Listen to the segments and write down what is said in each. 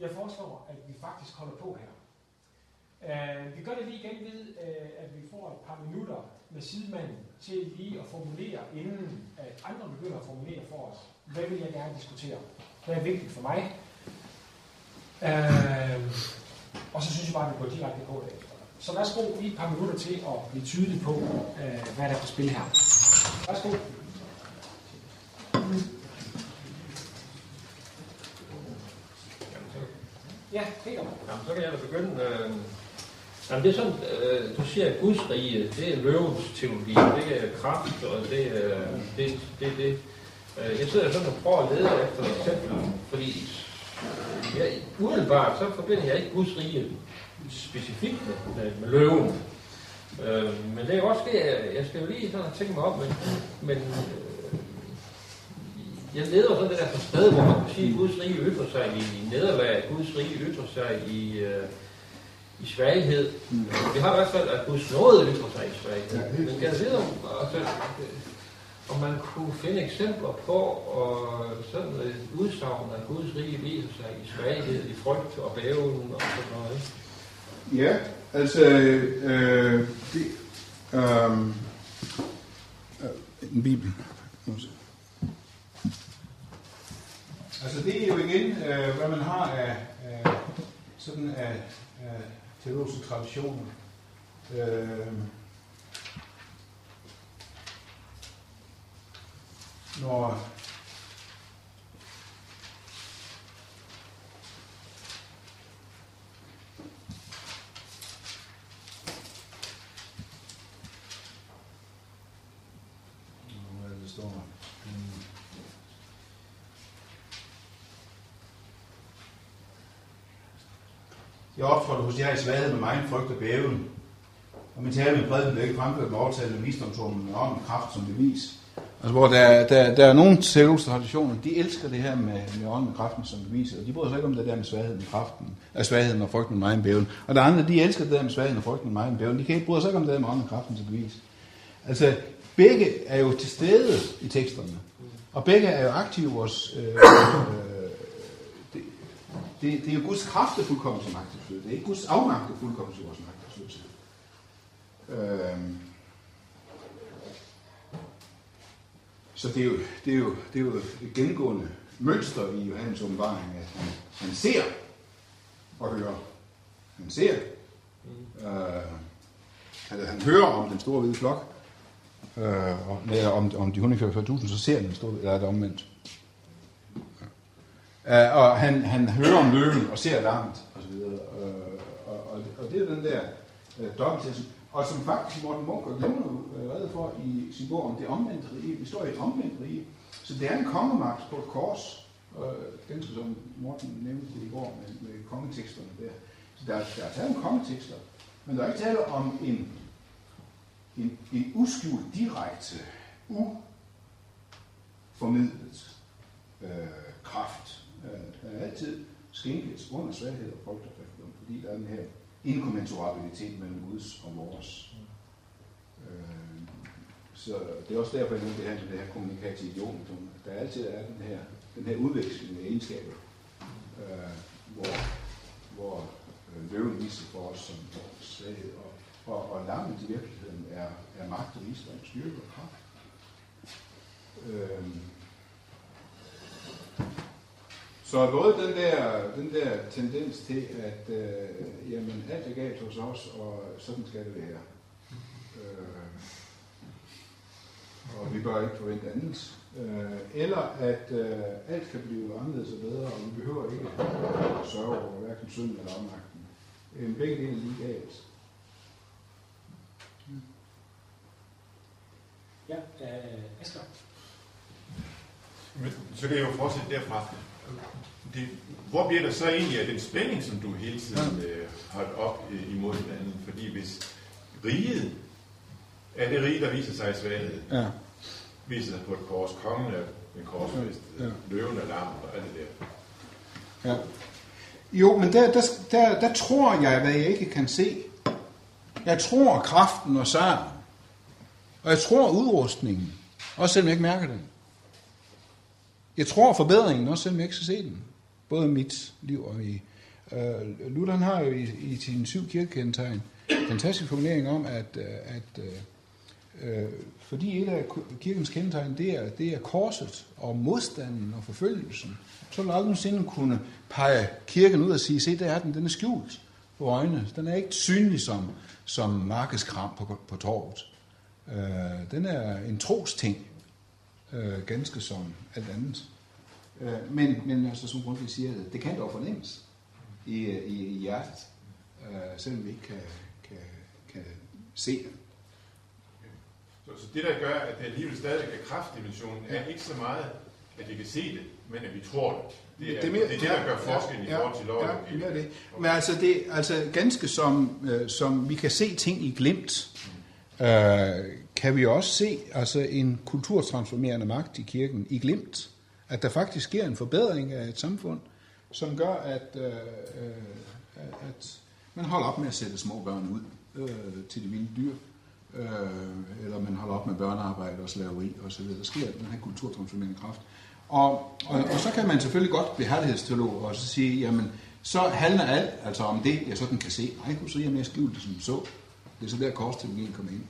Jeg foreslår, at vi faktisk holder på her. Uh, vi gør det lige igen ved, uh, at vi får et par minutter med sidemanden til lige at formulere, inden at andre begynder at formulere for os, hvad vil jeg gerne diskutere? Hvad er vigtigt for mig? Uh, og så synes jeg bare, at vi går direkte på det. Så værsgo lige et par minutter til at blive tydelig på, uh, hvad der er på spil her. Værsgo. Ja, Peter. Jamen, så kan jeg da begynde. Øh, jamen, det er sådan, øh, du siger, at Guds rige, det er løvens teologi, det er kraft, og det er det, det, det. Øh, jeg sidder sådan og prøver at lede efter eksempler, fordi jeg, umiddelbart så forbinder jeg ikke Guds rige specifikt med, med løven. Øh, men det er også det, jeg, jeg skal jo lige sådan tænke mig op, men, men øh, jeg leder sådan det der sted, hvor man kan sige, at Guds rige ytrer sig i nederlag, Guds rige ytrer sig i, øh, i svaghed. Mm. Vi har i hvert fald, at Guds nåde ytrer sig i svaghed. Ja, Men jeg ved, om, altså, om man kunne finde eksempler på og sådan et udsagn, at Guds rige viser sig i svaghed, i frygt og bæven og sådan noget. Ja, altså, øh, det, øh, en bibel. Altså det er jo igen, øh, hvad man har af, af sådan af, af teologiske traditioner. Øh, når Hvad er det, der står? Hmm. Jeg optrådte hos jer i svaghed med mig frygt og bæven. Og min tale med prædiken blev ikke fremført med overtale med visdomsorden, men kraft som bevis. Altså, hvor der, der, der er nogle teologiske traditioner, de elsker det her med, med ånden og kraften som bevis, og de bryder sig ikke om det der med svagheden og kraften, af svagheden og frygten med mig bæven. Og der er andre, de elsker det der med svagheden og frygten med mig bæven. De kan ikke bryde sig ikke om det der med ånden og kraften som bevis. Altså, begge er jo til stede i teksterne, og begge er jo aktive i vores... Øh, øh, det, det er jo Guds kraft, der fuldkommen som magtesløs. Det er ikke Guds afmagt, der fuldkommen til vores magtesløshed. Øh, Så det er jo, det er jo, det er jo et gennemgående mønster i Johannes åbenbaring, at han, han ser og hører. Han ser. Mm. Øh, altså, han hører om den store hvide flok, øh, og, nej, om, om de 144.000, så ser han den store, eller er det omvendt. Øh, og han, han hører om løven og ser langt, og så videre. Øh, og, og, og det er den der øh, uh, dobbelttelsen. Og som faktisk Morten Munk glemmer glemmer øh, reddet for i sin bog om det omvendte rige. Vi står i et omvendt rige. Så det er en kongemagt på et kors. Og ganske som Morten nævnte det i går med, med kongeteksterne der. Så der, der er taget om kongetekster. Men der er ikke tale om en, en, en uskjult, direkte, uformidlet øh, kraft. Er altid skænkes under svaghed og frygt og fordi der er den her inkommensurabilitet mellem Guds og vores. Øh, så det er også derfor, jeg det her med det her kommunikative idiomatum. Der altid er den her, den her udveksling af egenskaber, øh, hvor, hvor øh, løven viser for os som svaghed, og, og, og lammet i virkeligheden er, er magt og visdom, styrke og kraft. Øh, så både den der, den der tendens til, at øh, jamen, alt er galt hos os, og sådan skal det være. Øh, og vi bør ikke forvente andet. Øh, eller at øh, alt kan blive anderledes og bedre, og vi behøver ikke at sørge over hverken synden eller afmagten. Øh, begge dele er lige galt. Ja, øh, Asger. Men, så kan jeg jo fortsætte derfra det, hvor bliver der så egentlig af den spænding, som du hele tiden øh, holdt op øh, imod hinanden? Fordi hvis riget er det rige, der viser sig i svaghed, ja. viser sig på et kors, kongen er en korsfest, ja. løven er lam og alt det der. Ja. Jo, men der, der, der, der tror jeg, hvad jeg ikke kan se. Jeg tror kraften og sejren. Og jeg tror udrustningen, også selvom jeg ikke mærker den. Jeg tror forbedringen, også selvom jeg ikke skal se den både i mit liv og i, Øh, Luther han har jo i, i sine syv kirkekendetegn fantastisk formulering om, at, øh, at øh, øh, fordi et af kirkens kendetegn, det er, det er korset og modstanden og forfølgelsen, så vil du aldrig nogensinde kunne pege kirken ud og sige, se der er den, den er skjult på øjnene. Den er ikke synlig som, som markedskram på, på torvet. Øh, den er en trosting, øh, ganske som alt andet. Øh, men, men altså, som Grundtvig siger, det kan dog fornemmes i, i, i hjertet, øh, selvom vi ikke kan, kan, kan se det. Så, så det, der gør, at det alligevel stadig er kraftdimensionen, er ikke så meget, at vi kan se det, men at vi tror det. Det er det, er mere, det, er det der gør forskellen ja, i forhold til lovgivningen. Ja, det. Men altså, det, altså ganske som, øh, som vi kan se ting i glimt, øh, kan vi også se altså en kulturtransformerende magt i kirken i glimt. At der faktisk sker en forbedring af et samfund, som gør, at, øh, øh, at man holder op med at sætte små børn ud øh, til de vilde dyr. Øh, eller man holder op med børnearbejde og slaveri osv. Der sker den her kulturtransformerende kraft. Og, og, og så kan man selvfølgelig godt blive herlighedsteolog og så sige, jamen, så handler alt altså om det, jeg sådan kan se. Nej, så er jeg mere skjult det som så. Det er så der korsteologien kommer ind.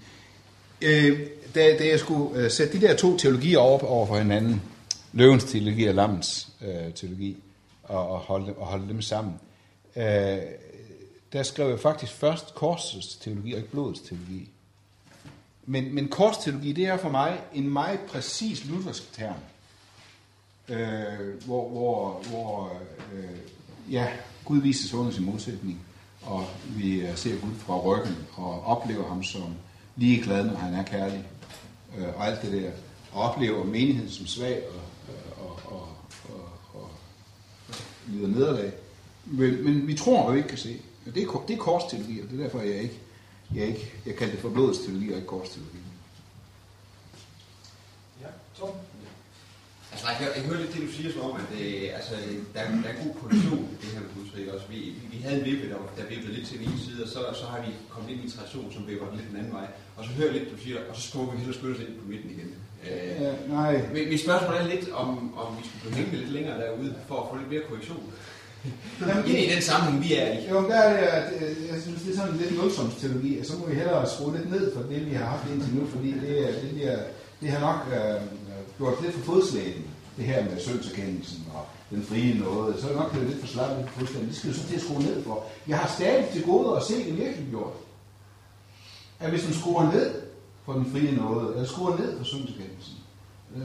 Øh, da, da jeg skulle øh, sætte de der to teologier over, over for hinanden, løvens teologi og lammens øh, teologi, og, og, holde, og holde dem sammen, øh, der skrev jeg faktisk først korsets teologi og ikke blodets teologi. Men, men korsteologi, det er for mig en meget præcis luthersk term øh, hvor, hvor, hvor øh, ja, Gud vises under sin modsætning, og vi ser Gud fra ryggen og oplever ham som ligeglad, når han er kærlig, øh, og alt det der, og oplever menigheden som svag og, og, og, og, og lider nederlag. Men, men vi tror, at vi ikke kan se. Det er, det er korsteologi, og det er derfor, jeg ikke, jeg ikke jeg kalder det for blodets teologi og ikke korsteologi. Ja, Tom? Altså, jeg, jeg hører lidt det, du siger, som om, at det, øh, altså, der, der er god kondition i det her med udtryk også. Vi, vi, vi havde en vippe, der, der vippede lidt til den ene side, og så, så har vi kommet ind i en tradition, som vipper lidt den anden vej. Og så hører jeg lidt, du siger, og så skubber vi helt og ind på midten igen. Øh, ja, nej. Men mit spørgsmål er lidt, om, om vi skulle blive hængende lidt længere derude, for at få lidt mere korrektion. Jamen, ind i den sammenhæng, vi er i. Jo, der er det, øh, jeg synes, det er sådan lidt nulsomsteologi, og så må vi hellere skrue lidt ned for det, vi har haft indtil nu, fordi det, det, det, det har nok øh, gjort lidt for fodslægen det her med syndserkendelsen og den frie noget, så er det nok blevet lidt for slappet lidt fuldstændig. Det skal du så til at skrue ned for. Jeg har stadig til gode at se det virkelig gjort. At hvis man skruer ned for den frie noget, eller skruer ned for syndserkendelsen,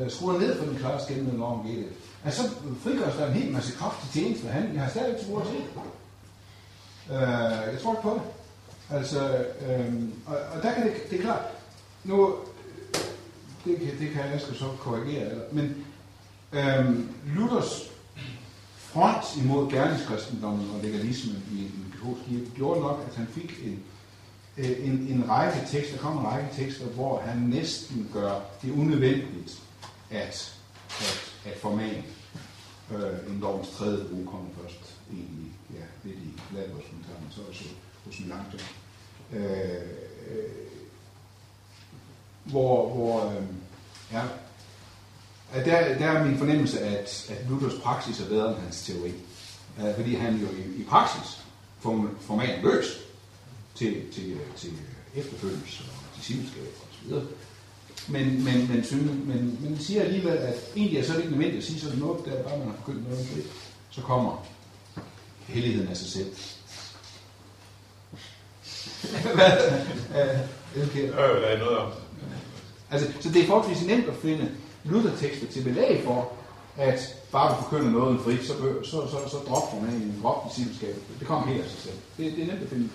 skruer ned for den klare skændende norm i det, at så frigøres der en hel masse kraft til tjeneste han. Jeg har stadig til gode at se det. Uh, jeg tror ikke på det. Altså, øh, og, og der kan det, det er klart, nu, det, kan, det kan jeg så korrigere, men Øhm, Luthers front imod gerningskristendommen og legalismen i den katolske kirke gjorde nok, at han fik en, øh, en, en række tekster, der kom en række tekster, hvor han næsten gør det unødvendigt at, at, at formane. Øh, en lovens tredje brug kommer først egentlig ja, lidt i lavårskommentaren, så også hos en langt øh, øh, hvor, hvor øh, ja, at der, der er min fornemmelse, at, at Luthers praksis er bedre end hans teori. Uh, fordi han jo i, i praksis formater løs til, til, øh, til efterfølgelse og discipleskab og så videre. Men, men, men, synes, men, men siger alligevel, at egentlig er så ikke nødvendigt at sige sådan noget, der bare man har begyndt noget det, så kommer helligheden af sig selv. Hvad? Uh, okay. Øh, der er noget om. Altså, så det er forholdsvis nemt at finde Luther-tekster til belæg for, at bare du forkynder noget frit, så, så, så, så drop en drop discipleskabet. Det kommer helt af sig selv. Det, det er nemt at finde.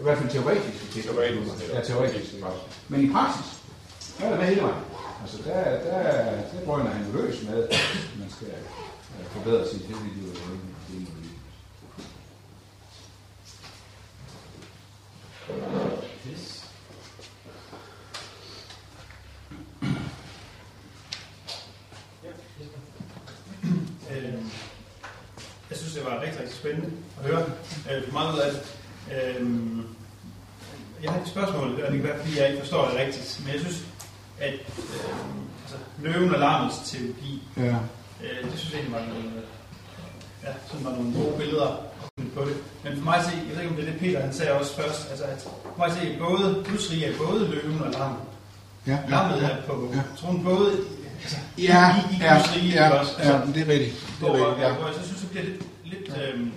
I hvert fald teoretisk. Teoretisk. Ja, teoretisk. Men i praksis, der er det med hele vejen. Altså, der, der, der drøner han løs med, at man skal øh, forbedre sit hellige liv. Yes. det var rigtig, rigtig spændende at høre. Øh, meget ud af det. Øh, jeg har et spørgsmål, og det kan være, fordi jeg ikke forstår det rigtigt, men jeg synes, at øh, altså, løven og larmens teologi, ja. øh, det synes jeg egentlig var nogle, ja, sådan var nogle gode billeder på det. Men for mig at se, jeg ved ikke om det er det Peter han sagde også først, altså at for mig at se, både rige er både løven og lam. Ja, Lammet ja, er på ja. tronen både altså, Ja, i, i ja, ja, også? ja, det er rigtigt. Det er rigtigt, ja. hvor jeg så synes, det bliver lidt, lidt øhm,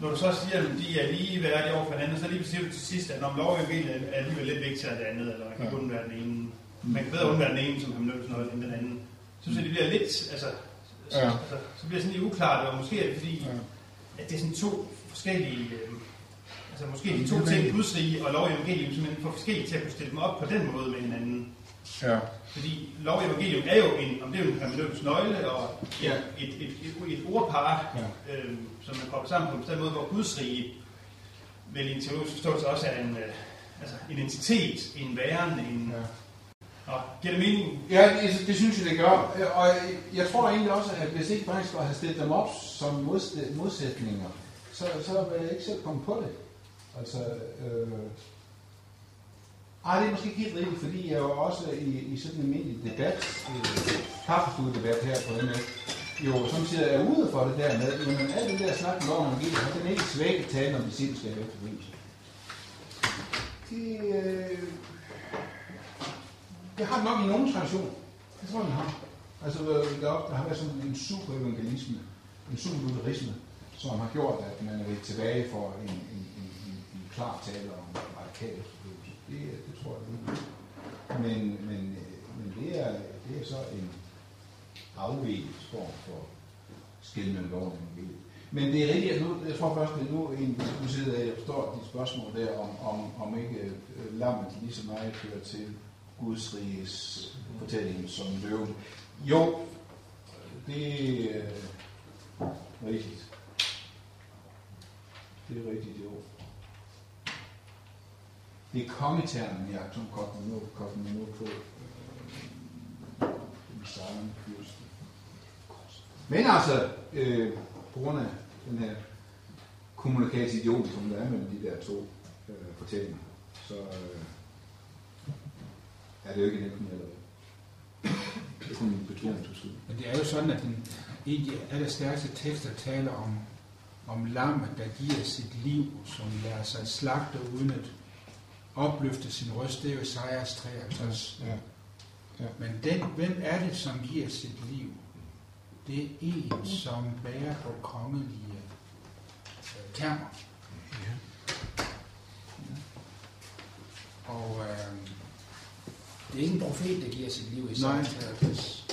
når du så siger, at de er lige værdige over for hinanden, så lige siger du til sidst, at når lov og evangeliet er alligevel lidt vigtigere end det andet, eller man kan Ja. undvære den ene. Man kan bedre undvære den ene, som har mødt noget, end den anden. Så synes jeg, det bliver lidt, altså, så, Ja. altså, så bliver det sådan lidt uklart, og måske er det fordi, Ja. at det er sådan to forskellige, øhm, altså måske de to ting, rigtigt. Guds rige og lov og evangelium, simpelthen for forskellige til at kunne stille dem op på den måde med hinanden. Ja. Fordi lov og evangelium er jo en, om det er en hermeneutisk nøgle og et, Ja. et, et, et, et ordpar, Ja. øhm, som man kobler sammen på en bestemt måde, hvor Guds rige vel i en teologisk forståelse også er en, øh, altså en entitet, en væren, en... Ja. Og giver det mening? Ja, det, det synes jeg, det gør. Og jeg tror egentlig også, at hvis ikke man skulle have stillet dem op som modsætninger, så, så vil jeg ikke selv komme på det. Altså, øh... Ej, det er måske ikke helt rigtigt, fordi jeg jo også i, i sådan en almindelig debat, øh, her på MF, jo samtidig er ude for det der med, men alt det der snak med loven om givet, den ikke svækket tale om de sindsskabe efterfølgelse. Det, øh, det har nok i nogen tradition. Det tror jeg, den har. Altså, øh, der, der har været sådan en super evangelisme, en superlutherisme, som har gjort, at man er lidt tilbage for en, en, en, en, klar tale om radikal. Det, øh, det tror jeg, ikke. Men, men, øh, men det, er, det er så en afveget form for skæld mellem loven og evangeliet. Men det er rigtigt, at nu, jeg tror først, at nu, en, nu sidder jeg, forstår dit spørgsmål der, om, om, om ikke øh, lammet lige så meget hører til Guds riges fortælling som løven. Jo, det er øh, rigtigt. Det er rigtigt, jo. Det er kongeternen, jeg som kommer nu, kommer nu på. Øh, men altså, øh, på grund af den her kommunikationsidiom, som der er mellem de der to øh, fortællinger, så øh, er det jo ikke nemt eller. Det er kun en betoningsbeskyld. Men det er jo sådan, at den egentlig allerstærkeste tekster taler om, om lammet, der giver sit liv, som lader sig slagte uden at opløfte sin røst. Det er jo Esajas 53. Ja. Ja. Men den, hvem er det, som giver sit liv? Det er en, som bærer på kongelige øh, termer. Og øh, det er ikke en profet, der giver sit liv i Nej. 53.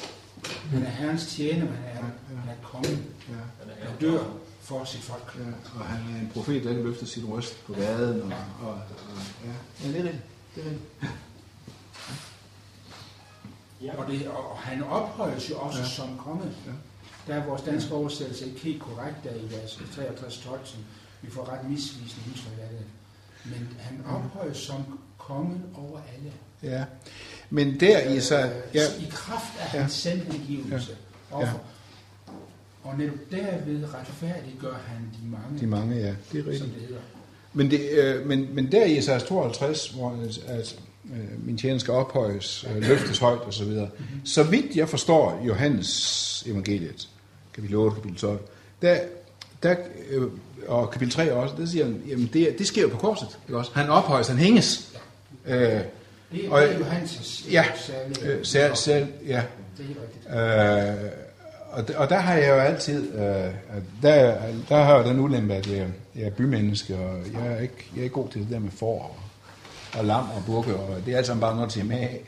Han er herrens tjener, men han er, han er kongen, Ja. der dør for sit folk. Ja, og han er en profet, der ikke løfter sin røst på gaden. Og, og, og, ja. ja, det er rigtigt. Det er rigtigt. Ja. Og, det, og han ophøjes jo også Ja. ja. som konge. Ja. Der er vores danske oversættelse ikke helt korrekt der i vers 63-12, som vi får ret misvisende indtryk af det. Men han ophøjes som kongen over alle. Ja. Men der i så... Øh, Ja, I kraft af Ja. hans selvhengivelse. Ja. Ja. Og netop derved retfærdiggør han de mange, de mange, ja. Det er som rigtigt. det hedder. Men, det, øh, men, men der i Esajas 52, hvor at, øh, min tjener skal ophøjes, øh, løftes højt osv., så, videre, så vidt jeg forstår Johannes evangeliet, kapitel 8, kapitel 12, der, der, øh, og kapitel 3 også, der siger han, jamen det, det sker jo på korset, ikke også? Han ophøjes, han hænges. Øh, Det, Og- er jo hans ja, særlige. øh, selv, ja, Det er rigtigt. Øh, og, og der har jeg jo altid, øh, der, der har jeg den ulempe, at jeg, jeg er bymenneske, og jeg er, ikke, jeg er ikke god til det der med får og, og lam og bukke, og det er alt sammen bare noget til med af.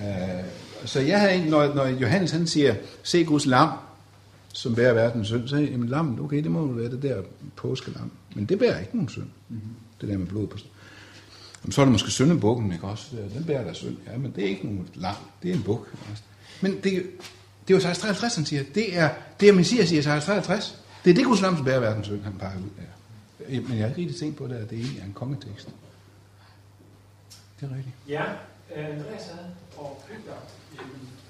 Øh, så jeg havde egentlig, når, når Johannes han siger, se Guds lam, som bærer verdens synd, så jamen lam, okay, det må jo være det der påskelam. Men det bærer ikke nogen synd, mm-hmm. det der med blod på Jamen, så er det måske syndebukken, ikke også? Den bærer der synd. Ja, men det er ikke nogen lam, det er en buk. også? Men det, det er jo 53, han siger. Det er, det er Messias siger 53. Det er det Guds lam, som bærer verdens synd, han peger ud af. Men jeg har ikke rigtig tænkt på det, at det egentlig er en kongetekst. Det er rigtigt. Ja, Andreas havde og Peter,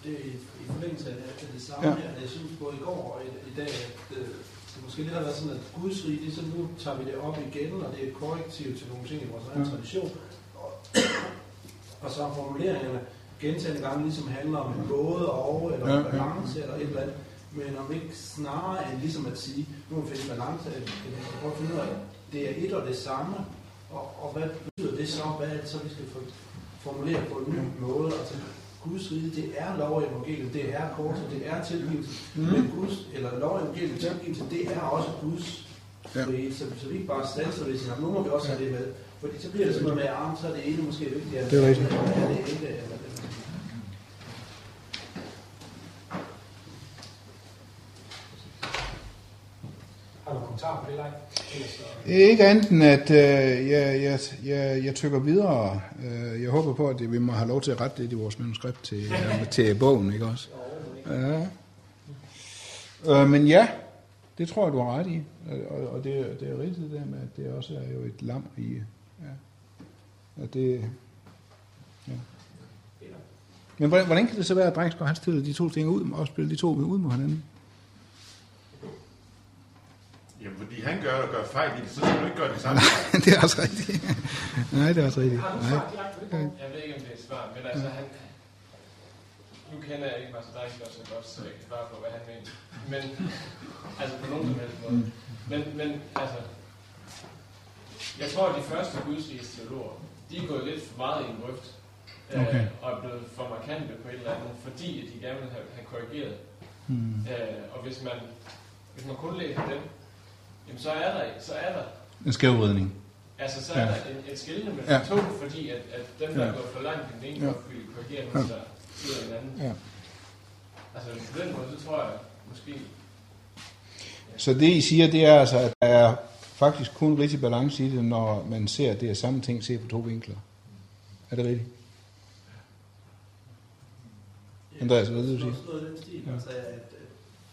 det er i, i forlængelse af det, samme Ja. her, jeg synes både i går og i, i dag, at øh, det måske lidt har været sådan, at Guds rige, det er sådan, nu tager vi det op igen, og det er et korrektiv til nogle ting i vores egen Ja. tradition. Og, og så er formuleringerne gentagende gange ligesom handler om en både og, eller Ja, en ja. balance, eller et eller andet. Men om ikke snarere end ligesom at sige, nu må vi finde balance, at vi skal prøve at finde ud af, det er et og det samme, og, og hvad betyder det så? Hvad er det så, vi skal få formulere på en ny måde? Altså, Guds rige, det er lov og evangeliet, det er korset, det er tilgivelse. Mm. Men Guds, eller lov og evangeliet, tilgivelse, det er også Guds Ja. rige. Så, så vi ikke bare stanser ved sige, "Nå, nu må vi også have det med. Fordi så bliver det sådan noget med, at så er det ene måske vigtigere. Det er rigtigt. Er det ikke? Eller, Har du kommentarer på det, Leif? Ellers så... Ikke andet end, at øh, jeg, jeg, jeg, jeg tykker videre. Øh, jeg håber på, at vi må have lov til at rette det i vores manuskript til, øh, til bogen, ikke også? Ja. Øh, men ja, det tror jeg, du har ret i. Og, og det, det er rigtigt det der med, at det også er jo et lam i. Ja. Og det, ja. Men hvordan, hvordan kan det så være, at Drengsgaard han stiller de to ting ud, og spiller de to ud mod hinanden? Jamen, fordi han gør og gør fejl i det, så skal du ikke gøre det samme. det er også rigtigt. Nej, det er også rigtigt. Har du Nej. svar direkte på det? Poul? Jeg ved ikke, om det er et svar, men altså han... Nu kender jeg ikke Martin Drengsgaard så godt, så jeg kan svare på, hvad han mener. Men, altså på nogen som helst måde. Men, men altså, jeg tror, at de første gudsriges teologer, de er gået lidt for meget i en grøft. øh, Okay. og er blevet for markante på et eller andet, fordi at de gerne vil have, have korrigeret. Hmm. Øh, og hvis man, hvis man kun læser dem, jamen så er der, så er der En skævvridning. Altså, så er Ja. der en, et skillende mellem Ja. ja. to, fordi at, at dem, der Ja. ja. går for langt i den ene, Ja. ja. vil korrigere den, Ja. så sidder den anden. Ja. Altså, på den måde, så tror jeg måske... Så det I siger, det er altså, at der er faktisk kun rigtig balance i det, når man ser, at det er samme ting, ser på to vinkler. Er det rigtigt? Andreas, hvad vil du sige? Noget den stil, altså at, at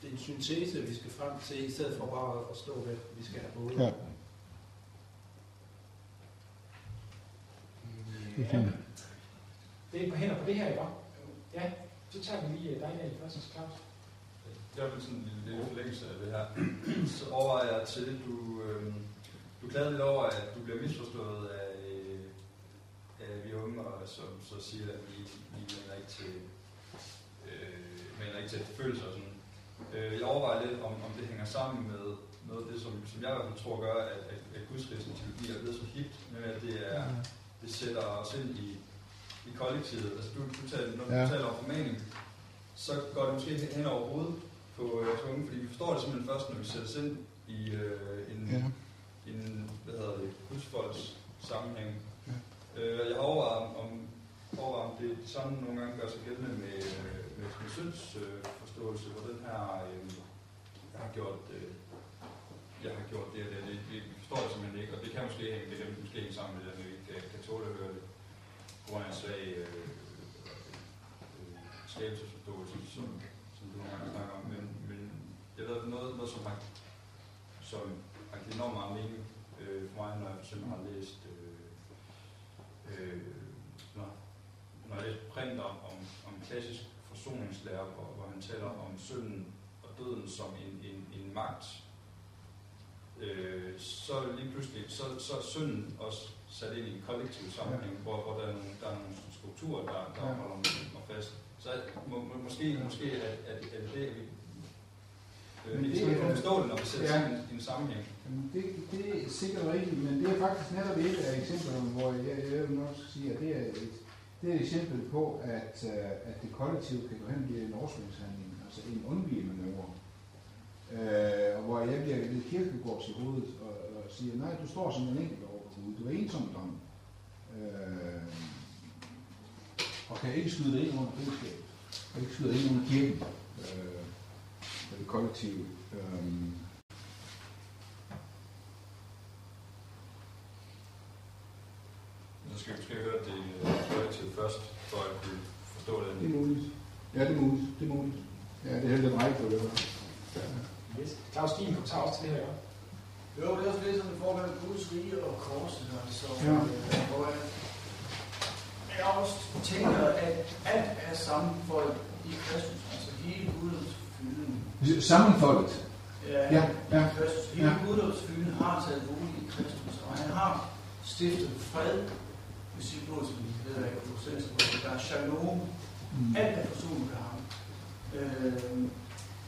det er en syntese, vi skal frem til, i stedet for bare at stå ved, at vi skal have både. Ja. Det er fint. Det er på hænder på det her, ikke? Ja, så tager vi lige øh, dig der i første, Claus. Jeg vil sådan en lille forlængelse af det her. Så overvejer jeg til, du, øh, du klagede lidt over, at du bliver misforstået af, øh, af vi unge, og som så siger, at vi, vi mener ikke til, øh, mener ikke til følelser og sådan. Øh, jeg overvejer lidt, om, om det hænger sammen med noget af det, som, som jeg i hvert fald tror gør, at, at, at teologi er blevet så hip, med at det, er, det sætter os ind i, i kollektivet. Altså du, du taler, når du Ja. taler om formaning, så går det måske hen over hovedet på øh, os unge, fordi vi forstår det simpelthen først, når vi sætter os ind i øh, en, Ja. en, hvad hedder det, husfolks sammenhæng. Ja. Øh, jeg har overvejet, om, overvejet, om det, det samme nogle gange gør sig gældende med, øh, med, med synds øh, forståelse, hvor den her, øh, jeg har gjort, øh, jeg har gjort det og det, det, vi, forstår det simpelthen ikke, og det kan måske hænge, det kan måske hænge sammen med det, at vi ikke kan, kan tåle at høre det, på grund af en svag øh, øh, skabelsesforståelse, som, som du nogle gange snakker om, men, men jeg ved, noget, noget som har, som har givet enormt meget mening øh, for mig, når jeg for eksempel har læst, øh, øh, når, når jeg læst print om, om, om klassisk forsoningslære, hvor, hvor han taler om synden og døden som en, en, en magt, øh, så lige pludselig, så, så er synden også sat ind i en kollektiv sammenhæng, hvor, hvor der, er nogle, der er nogle strukturer, der, der Ja. holder mig, fast. Så må, må, måske, måske er, det- er det det, vi øh, Men det er- når vi sætter Ja. i en, en sammenhæng. Jamen, det, det er sikkert rigtigt, men det er faktisk netop et af eksemplerne, hvor jeg, jeg vil nok sige, at det er et, det er et eksempel på, at, øh, at det kollektive kan gå hen og blive en oversvømningshandling, altså en undvigemanøvre. Øh, og hvor jeg bliver lidt kirkegård til hovedet og, og siger, nej, du står som en enkelt over for du er ensomt om. Øh, og kan ikke skyde dig ind under fællesskabet, og ikke skyde dig ind under kirken, øh, og det kollektive. Øh, Så skal vi måske høre det øh, kollektiv først, for at kunne forstå det. Det er muligt. Ja, det er muligt. Det er muligt. Ja, det er helt på det. Ja. Yes. Claus, din kommentar også til det her? Jo, det er også lidt sådan i forhold til Guds rige og korset, altså, Ja. øh, hvor jeg, jeg også tænker, at alt er sammenfoldet i Kristus, altså hele Guds fylden. Sammenfoldet. Ja, Ja, ja, i Kristus. Hele ja. Guds fylden har taget bolig i Kristus, og han har stiftet fred, I på, som I ved, jeg kan procent, der er shalom, Mm. alt er forsonet ved ham. Øh,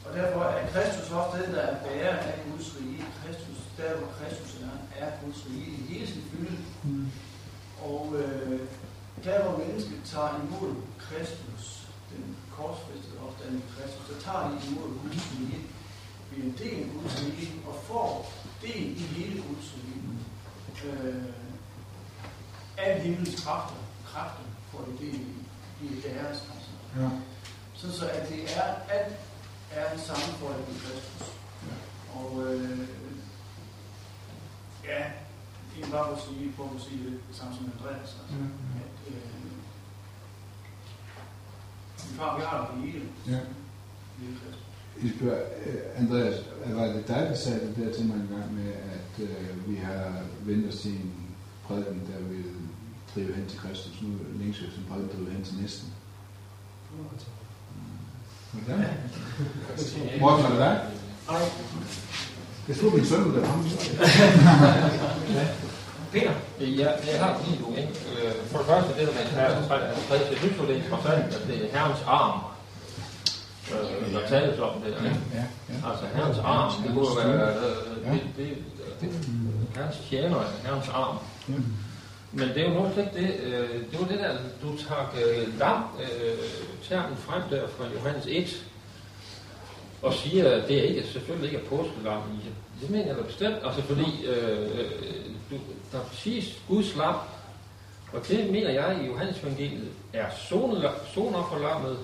Og derfor er Kristus også den, der er bærer af Guds rige. Kristus, der hvor Kristus er, er Guds rige i hele sin fylde. Mm. Og øh, der hvor mennesket tager imod Kristus, den korsfæstede opstanding Kristus, så tager de imod Guds rige, bliver en del af Guds rige og får del i hele Guds rige. Øh, alle himlens kræfter, kræfter får de del i, i deres. Altså. Ja. Så, så at det er, alt er en sammenføjning i Kristus. Og øh, ja, egentlig bare for at sige, på at sige det, det samme som Andreas. Altså, Ja. at, øh, vi har, vi har det hele. Ja. Hele Kristus. I spørger, øh, Andreas, var det dig, der sagde det der til mig en gang med, at øh, vi har ventet os til en prædiken, der vil drive hen til Kristus. Nu længes vi som prædiken driver hen til næsten. Hvordan? Morten, var det dig? Nej. Jeg tror, min søn der ham. Peter? Ja, jeg har lige ikke? Øh, For det første, det der med herrens træ, jeg synes jo, det er interessant, at det er herrens arm, øh, der tales om det. Ikke? Ja, ja. Altså herrens arm, det kunne være, øh, det, det, det, herrens tjener, herrens arm. Men det er jo nok slet ikke det. Øh, det var det der, du tager øh, lam øh, termen frem der fra Johannes 1, og siger, at det ikke, selvfølgelig ikke er påskelam i det. Det mener jeg da bestemt, altså fordi øh, øh, du, der er præcis Guds lam, og det mener jeg i Johannes evangeliet er sonofferlammet,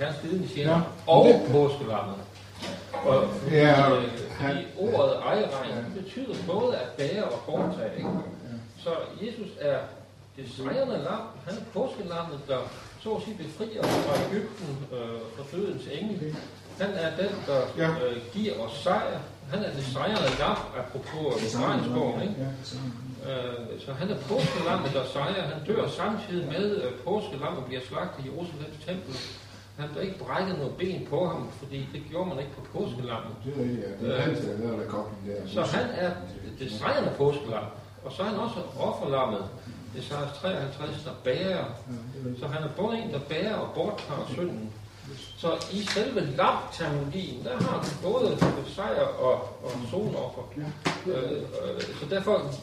hans lidende tjener, Ja, og det- påskelammet. Og fordi, Ja, øh, fordi han- ordet det betyder både at bære og foretage. Ikke? Så Jesus er det sejrende lam, han er påskelammet, der så at sige befrier os fra Ægypten, øh, fra dødens engel. Han er den, der Ja. øh, giver os sejr. Han er det sejrende lam, apropos ikke? Ja, det samme. Øh, så han er påskelammet, der sejrer. Han dør samtidig med øh, påskelammet bliver slagtet i Jerusalems tempel. Han bliver ikke brækket noget ben på ham, fordi det gjorde man ikke på påskelammet. Det er rigtigt, ja. Det er der laver der kobling der. Så han er det sejrende påskelam. Og så er han også offerlammet. Det er så 53, der bærer. Så han er både en, der bærer og borttager synden. Så i selve lam-terminologien, der har han både sejr og, og sonoffer. Øh, øh, så derfor,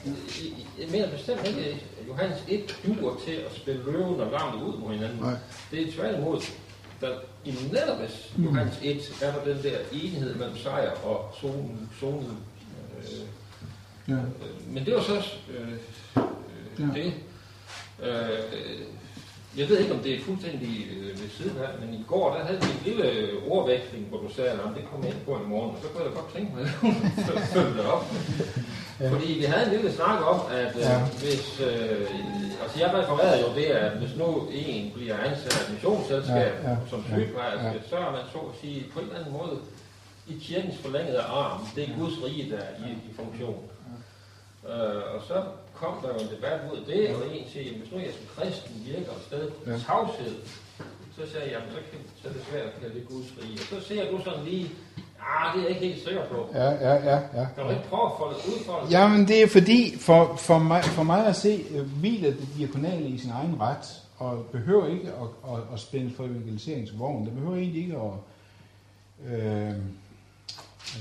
jeg mener bestemt ikke, at Johannes 1 duer til at spille løven og lammet ud mod hinanden. Nej. Det er tværtimod, der i netop i Johannes 1 er der den der enhed mellem sejr og sonen, sonen øh, Ja. Øh, Men det var så øh, øh, Ja. det. Øh, jeg ved ikke, om det er fuldstændig øh, ved siden af, men i går der havde vi en lille ordveksling, hvor du sagde, at det jeg ind på i morgen, og så kunne jeg godt tænke mig at følge det op. Ja. Fordi vi havde en lille snak om, at øh, Ja. hvis, øh, altså jeg refererede jo det, at hvis nu en bliver ansat af et missionsselskab Ja, ja, som ja, sygeplejerske, ja. så er man så at sige på en eller anden måde i kirkens forlængede arm. Det er Guds rige, der er i, i funktion. Øh, og så kom der jo en debat ud af det, og en siger, jamen, hvis nu jeg som kristen virker et sted på Ja. tavshed, så sagde jeg, jamen, så, kan, så er det svært at kalde det Guds rige. Og så ser du sådan lige, ah, det er jeg ikke helt sikker på. Ja, ja, ja, ja. Kan du ikke prøve at folde ud for det? Jamen, det er fordi, for, for, mig, for mig at se, øh, hviler det diakonale i sin egen ret, og behøver ikke at, at, at spænde for evangeliseringsvognen. Det behøver egentlig ikke at... Øh,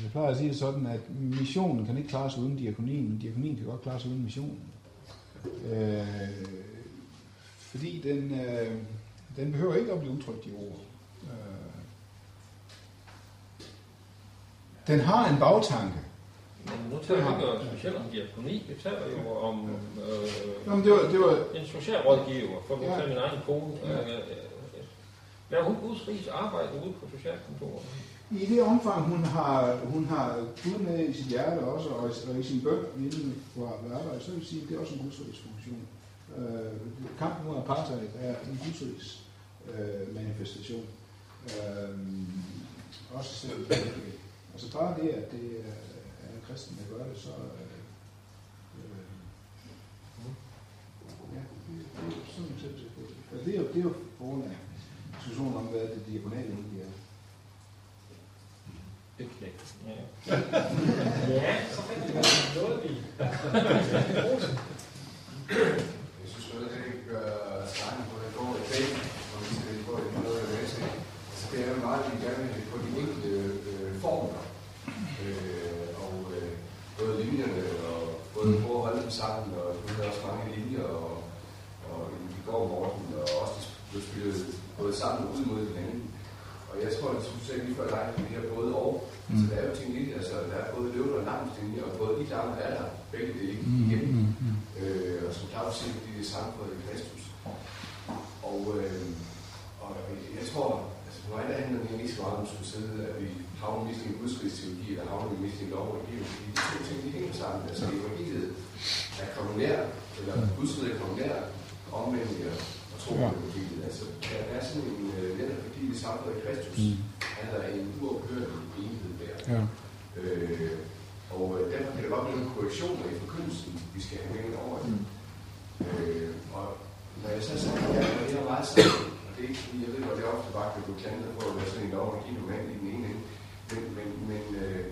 jeg plejer at sige det sådan, at missionen kan ikke klare sig uden diakonien, men diakonien kan godt klare sig uden missionen. Øh, fordi den, øh, den behøver ikke at blive udtrykt i ord. Øh, den har en bagtanke. Men nu taler vi ikke specielt om diakoni, vi taler jo om øh, Jamen, det var, det var, en socialrådgiver, for at Ja. min egen kone. Ja. Øh, øh, Laver hun Guds riges arbejde ude på socialkontoret? I det omfang, hun har, hun har Gud med i sit hjerte også, og, i- og i sin bøn inden for at arbejde, så vil jeg sige, at det er også en gudsrigsfunktion. Øh, kampen mod apartheid er en gudsrigs øh, manifestation. Øh, også selv Altså bare det, at det er, er en kristen, der gør det, så... Øh, øh, ja, det, det er jo sådan på det. Det er jo, på er af diskussionen om, hvad det diagonale egentlig er. Det knæk. Ja. Ja, så fik vi noget vi. Jeg synes jo, det ikke gør snakken på det går i dag, og vi skal få det noget at læse. Så det er jo meget, vi gerne vil på de enkelte øh, både prøve at holde dem sammen, og du havde også mange linjer, og, og i går morgen, og også blev spillet både sammen og ud mod hinanden. Og jeg tror, at du sagde lige før dig, det her både og. Mm. Så der er jo ting i det, altså der er både løvende og lamslinje, og både de lammer er der begge dele Mm, igennem. mm, mm. Øh, og som Claus siger, de er samfundet i Kristus. Og, øh, og jeg tror, altså for mig der handler det ikke så meget om, at skulle sidde, at vi havner mest i en udskridsteologi, eller havner vi mest i en lov og fordi de to ting, de hænger sammen. Altså evangeliet er kommet nær, eller udskridet er kommet nær, omvendt og tro på evangeliet. Altså, der er sådan en, øh, netop fordi vi samfundet i Kristus, Mm. er der en uophørlig enhed der. Ja. Øh, og øh, derfor kan der godt blive nogle korrektioner i forkyndelsen, vi skal have med over det. Øh, og når jeg så siger, at jeg er det meget sammen, og det er ikke fordi, jeg ved godt, det er ofte bare kan blive klandet for at være sådan en lov og give normalt i den ene ende. Men, men, men øh,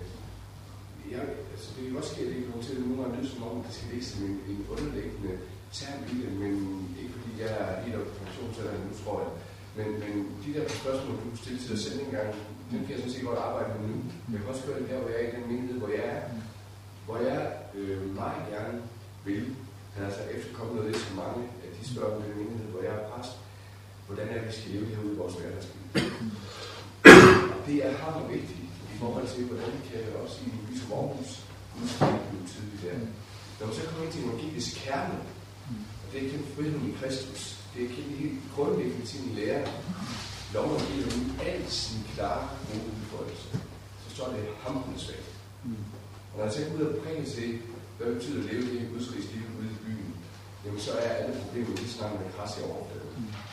jeg, altså, det kan også ske, at det kommer til at nogle gange lyde som om, at det skal ligge som en, en underliggende term i det, men ikke fordi jeg er helt oppe på pensionsalderen nu, tror jeg. Men, men de der spørgsmål, du stillede til dig selv engang, den kan jeg sådan set godt arbejde med nu. Jeg kan også gøre det der, hvor jeg er i den menighed, hvor jeg er. Hvor jeg øh, meget gerne vil, altså efterkomme noget af det, som mange af de spørger i den menighed, hvor jeg er præst, hvordan er det, vi skal leve herude i vores hverdagsliv. Det er hammer vigtigt i forhold til, hvordan vi kan også i Lys Aarhus udskrive tidligt der. Når man så kommer ind til evangelisk kerne, og det er ikke friheden i Kristus, det er ikke helt grundlæggende til en lærer, lov loven giver dem al sin klare gode udførelse. Så står det hamrende svagt. Og når jeg så går ud og præger til, hvad det betyder at leve det her gudsrigs liv ude i byen, jamen så er alle problemer lige snart med kras i overfladen. Mm.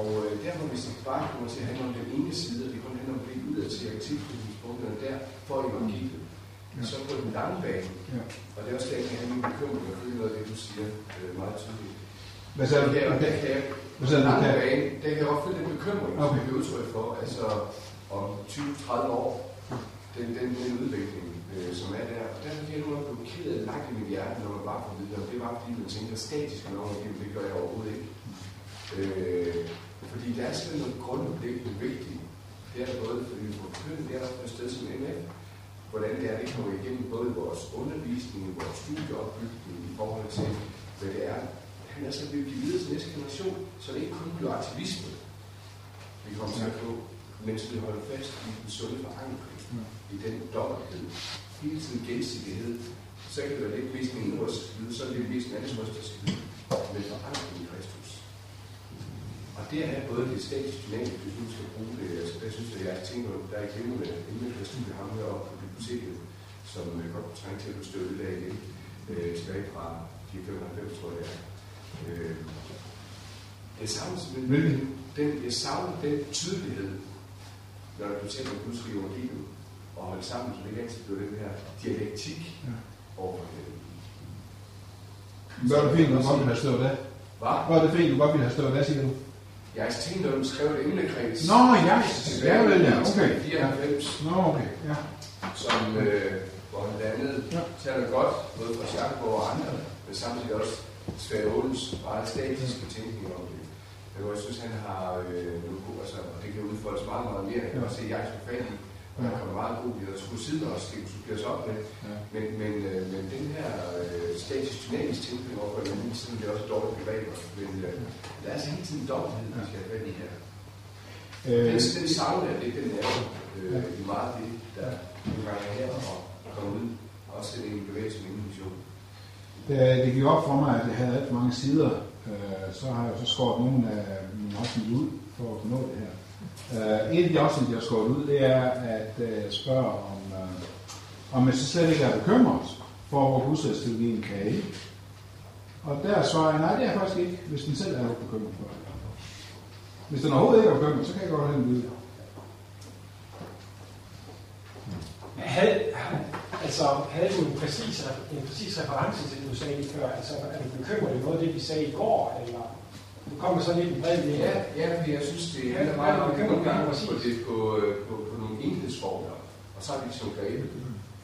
Og øh, derfor, hvis det bare kommer til at handle om den ene side, og det kun handler om det ud af til tilknytningspunkterne der, for evangeliet, Ja. så på den lange bane, Ja. og det er også der, jeg har min bekymring, og følge noget af det, du siger øh, meget tydeligt. Hvad du? Der kan, der kan jeg, Hvad du? lange Kan- bane, der kan jeg følge den bekymring, som Okay. vi bliver udtryk for, altså om 20-30 år, den, den, den udvikling, øh, som er der. Og derfor bliver jeg nogle blokeret langt i mit hjerte, når man bare får videre. Det er bare fordi, man tænker statisk med det, det gør jeg overhovedet ikke. Øh, fordi der er simpelthen noget grundlæggende vigtigt. Det er der både, fordi vi får det er der på et sted som MF, hvordan det er, det kommer igennem både vores undervisning, vores studieopbygning i forhold til, hvad det er. Han er så blevet givet videre til næste generation, så det ikke kun bliver aktivisme, vi kommer til at få, mens vi holder fast i den sunde forankring, i den dommerhed, hele tiden gensidighed, så kan det være lidt mest en røst skyde, så er det mest en anden røst at skyde, men forankring i Kristus. Og det er både det statisk dynamisk, hvis du skal bruge det. Altså, der synes jeg, jeg tænker, der er ikke med emne, der studie ham heroppe på biblioteket, som øh, godt kunne trænge til at blive støttet af igen, øh, tilbage fra 495, tror jeg. det er. Øh, jeg savner simpelthen den, jeg savner den tydelighed, når du taler om Guds rige evangelium, og holde sammen, så det ikke altid bliver den her dialektik Ja. over for hinanden. Hvad er det fint, du godt vil have stået af? Hvad? Hvad er det fint, du godt vil have stået af, siger du? Jeg at du skrev et emnekreds. Nå, ja. Tilbage Ja, vel, ja. Okay. 94, Nå, okay. Ja. som, øh, hvor han blandt andet Ja. taler godt, både fra Schackborg og andre, men samtidig også Sverre Odens meget statiske tænkning om det. Jeg synes, han har øh, nogle gode, altså, og det kan udfoldes meget, meget mere. Jeg kan også se, at jeg er fat i, og der kommer meget god i, og skulle siden også, det kunne supplere sig op med. Ja. Men, men, øh, men den her øh, statisk dynamisk tænkning overfor den anden side, det er også et dårligt begreb, men øh, der er altså hele tiden dobbelthed, vi skal have i her. Øh, Den, den savner jeg lidt, den er øh, i meget det, der nogle gange er her og kommer ud. Også en bevægelse med en mission. det, det gik op for mig, at jeg havde alt for mange sider. Øh, så har jeg så skåret nogle af mine afsnit ud for at nå det her. Øh, en af de afsnit, jeg har skåret ud, det er at øh, spørge om, øh, om man så slet ikke er bekymret for, hvor husholdsteologien kan ikke. Og der svarer jeg, nej, det er jeg faktisk ikke, hvis den selv er bekymret for det. Hvis den overhovedet ikke er bekymret, så kan jeg godt have den videre. Havde, altså, havde du en præcis, en præcis reference til det, du sagde lige før? Altså, er du bekymret i noget af det, vi sagde i går? Eller du kommer så lidt i bred linje? Ja, ja, fordi jeg synes, det Ja, handler hvad meget er om nogle på, det, på, øh, på, på nogle enhedsformer, og så har vi som grebet.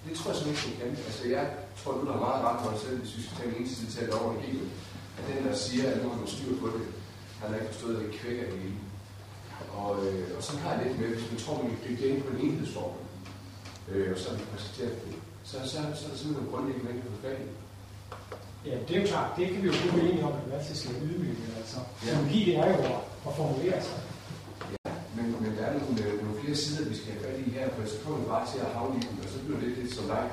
Det tror jeg simpelthen ikke, kan. Altså, jeg tror, du har meget ret for dig selv, hvis vi skal tage en eneste til over i hele. At den, der siger, at nu har man styr på det, han har ikke forstået, at det kvækker det hele. Og, øh, og så har jeg lidt med, hvis man tror, man kan det ind på en enhedsform, øh, og så har vi præsenteret det. så, så, så er der simpelthen grundlæggende på fat i. Ja, det er jo klart. Det kan vi jo kun blive enige om, at vi altid skal ydmyge. Altså, Ja. teologi, det er jo at, at formulere sig. Men, men der er nogle, øh, nogle flere sider, vi skal have fat i her, for så kommer vi bare til at havne i den, og så bliver det lidt som dig,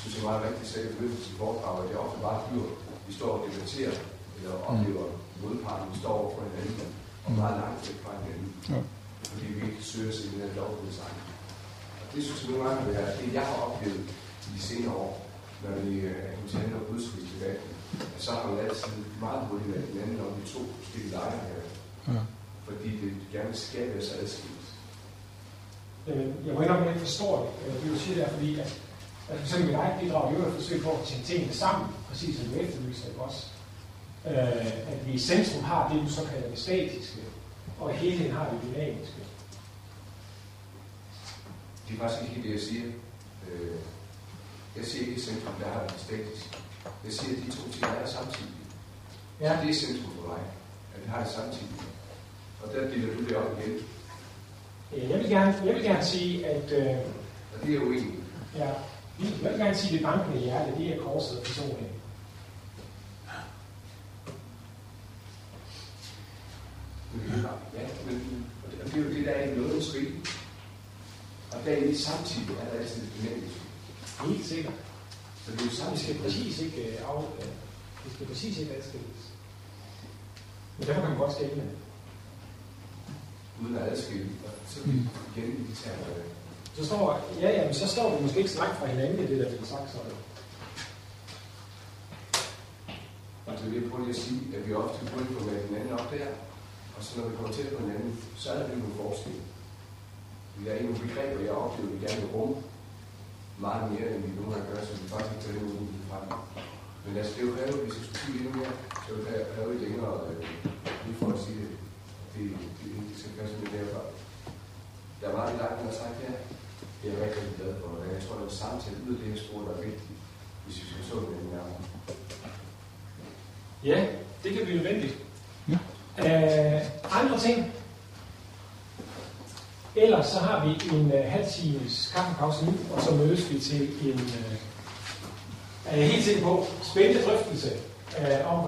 synes jeg meget rigtigt sagde, at til foredrag, at det ofte bare bliver, vi står og debatterer, eller oplever modparten, vi står over for hinanden, og meget langt væk fra hinanden, Ja. fordi vi ikke søger sig i den her lovgivningssang. Og det synes jeg nogle gange været det, jeg har oplevet i de senere år, når vi øh, er kommet til at handle om udskriftsdebatten, at så har man altid meget hurtigt været hinanden om de to forskellige lejre her, Ja. fordi det gerne skal være så adskilt. Jamen, jeg må indrømme, at jeg ikke forstår det. Øh, Det vil sige der, fordi at, at for eksempel mit eget bidrag, jo er et forsøg på at tænke tingene sammen, præcis som du efterlyser, ikke også? Øh, at vi i centrum har det, du så kalder det statiske, og i helheden har det dynamiske. Det er faktisk ikke det, jeg siger. Øh, Jeg siger ikke i centrum, der har det statisk. Jeg siger, at de to ting er samtidig. Ja. Så det er centrum for mig, at vi har det samtidig. Og der deler du det op igen. Jeg vil gerne, jeg vil gerne sige, at øh, Og det er jo egentlig. ja, jeg vil gerne sige, at det bankende hjerte, det er korset og forsoningen. Ja, men og det, er jo det, der er i nådens rige. Og der er samtidig er der altid et. Helt sikkert. Så det er jo Vi skal samtidig. præcis ikke øh, af, øh, vi skal præcis ikke adskilles. Men derfor kan man godt skælde. Uden at adskille. Så er vi igen i de Så står, ja, ja, men så står vi måske ikke så langt fra hinanden, det der bliver sagt sådan. Og det er det, jeg prøver lige at sige, at vi ofte begynder på med hinanden op der, og så når vi kommer tæt på hinanden, så er der nogle forskelle. Der er nogle begreber, jeg oplever, at vi gerne vil rumme meget mere, end vi nogle gange gør, så vi faktisk det mulighed fra dem. Men altså, det er jo krævet, hvis jeg skulle sige endnu mere, så vil det kræve længere, øh, lige for at sige det. Det, det, det skal passe med derfra. Der er meget langt, der har sagt her. Det er jeg rigtig glad for, og jeg tror, at det er samtale ud af det her spor, der er vigtigt, hvis vi skal så det nærmere. Ja, det kan blive nødvendigt. Ja. Øh, andre ting. Ellers så har vi en øh, halv times kaffepause nu, og så mødes vi til en, øh, er jeg helt sikker på, spændende drøftelse øh, om,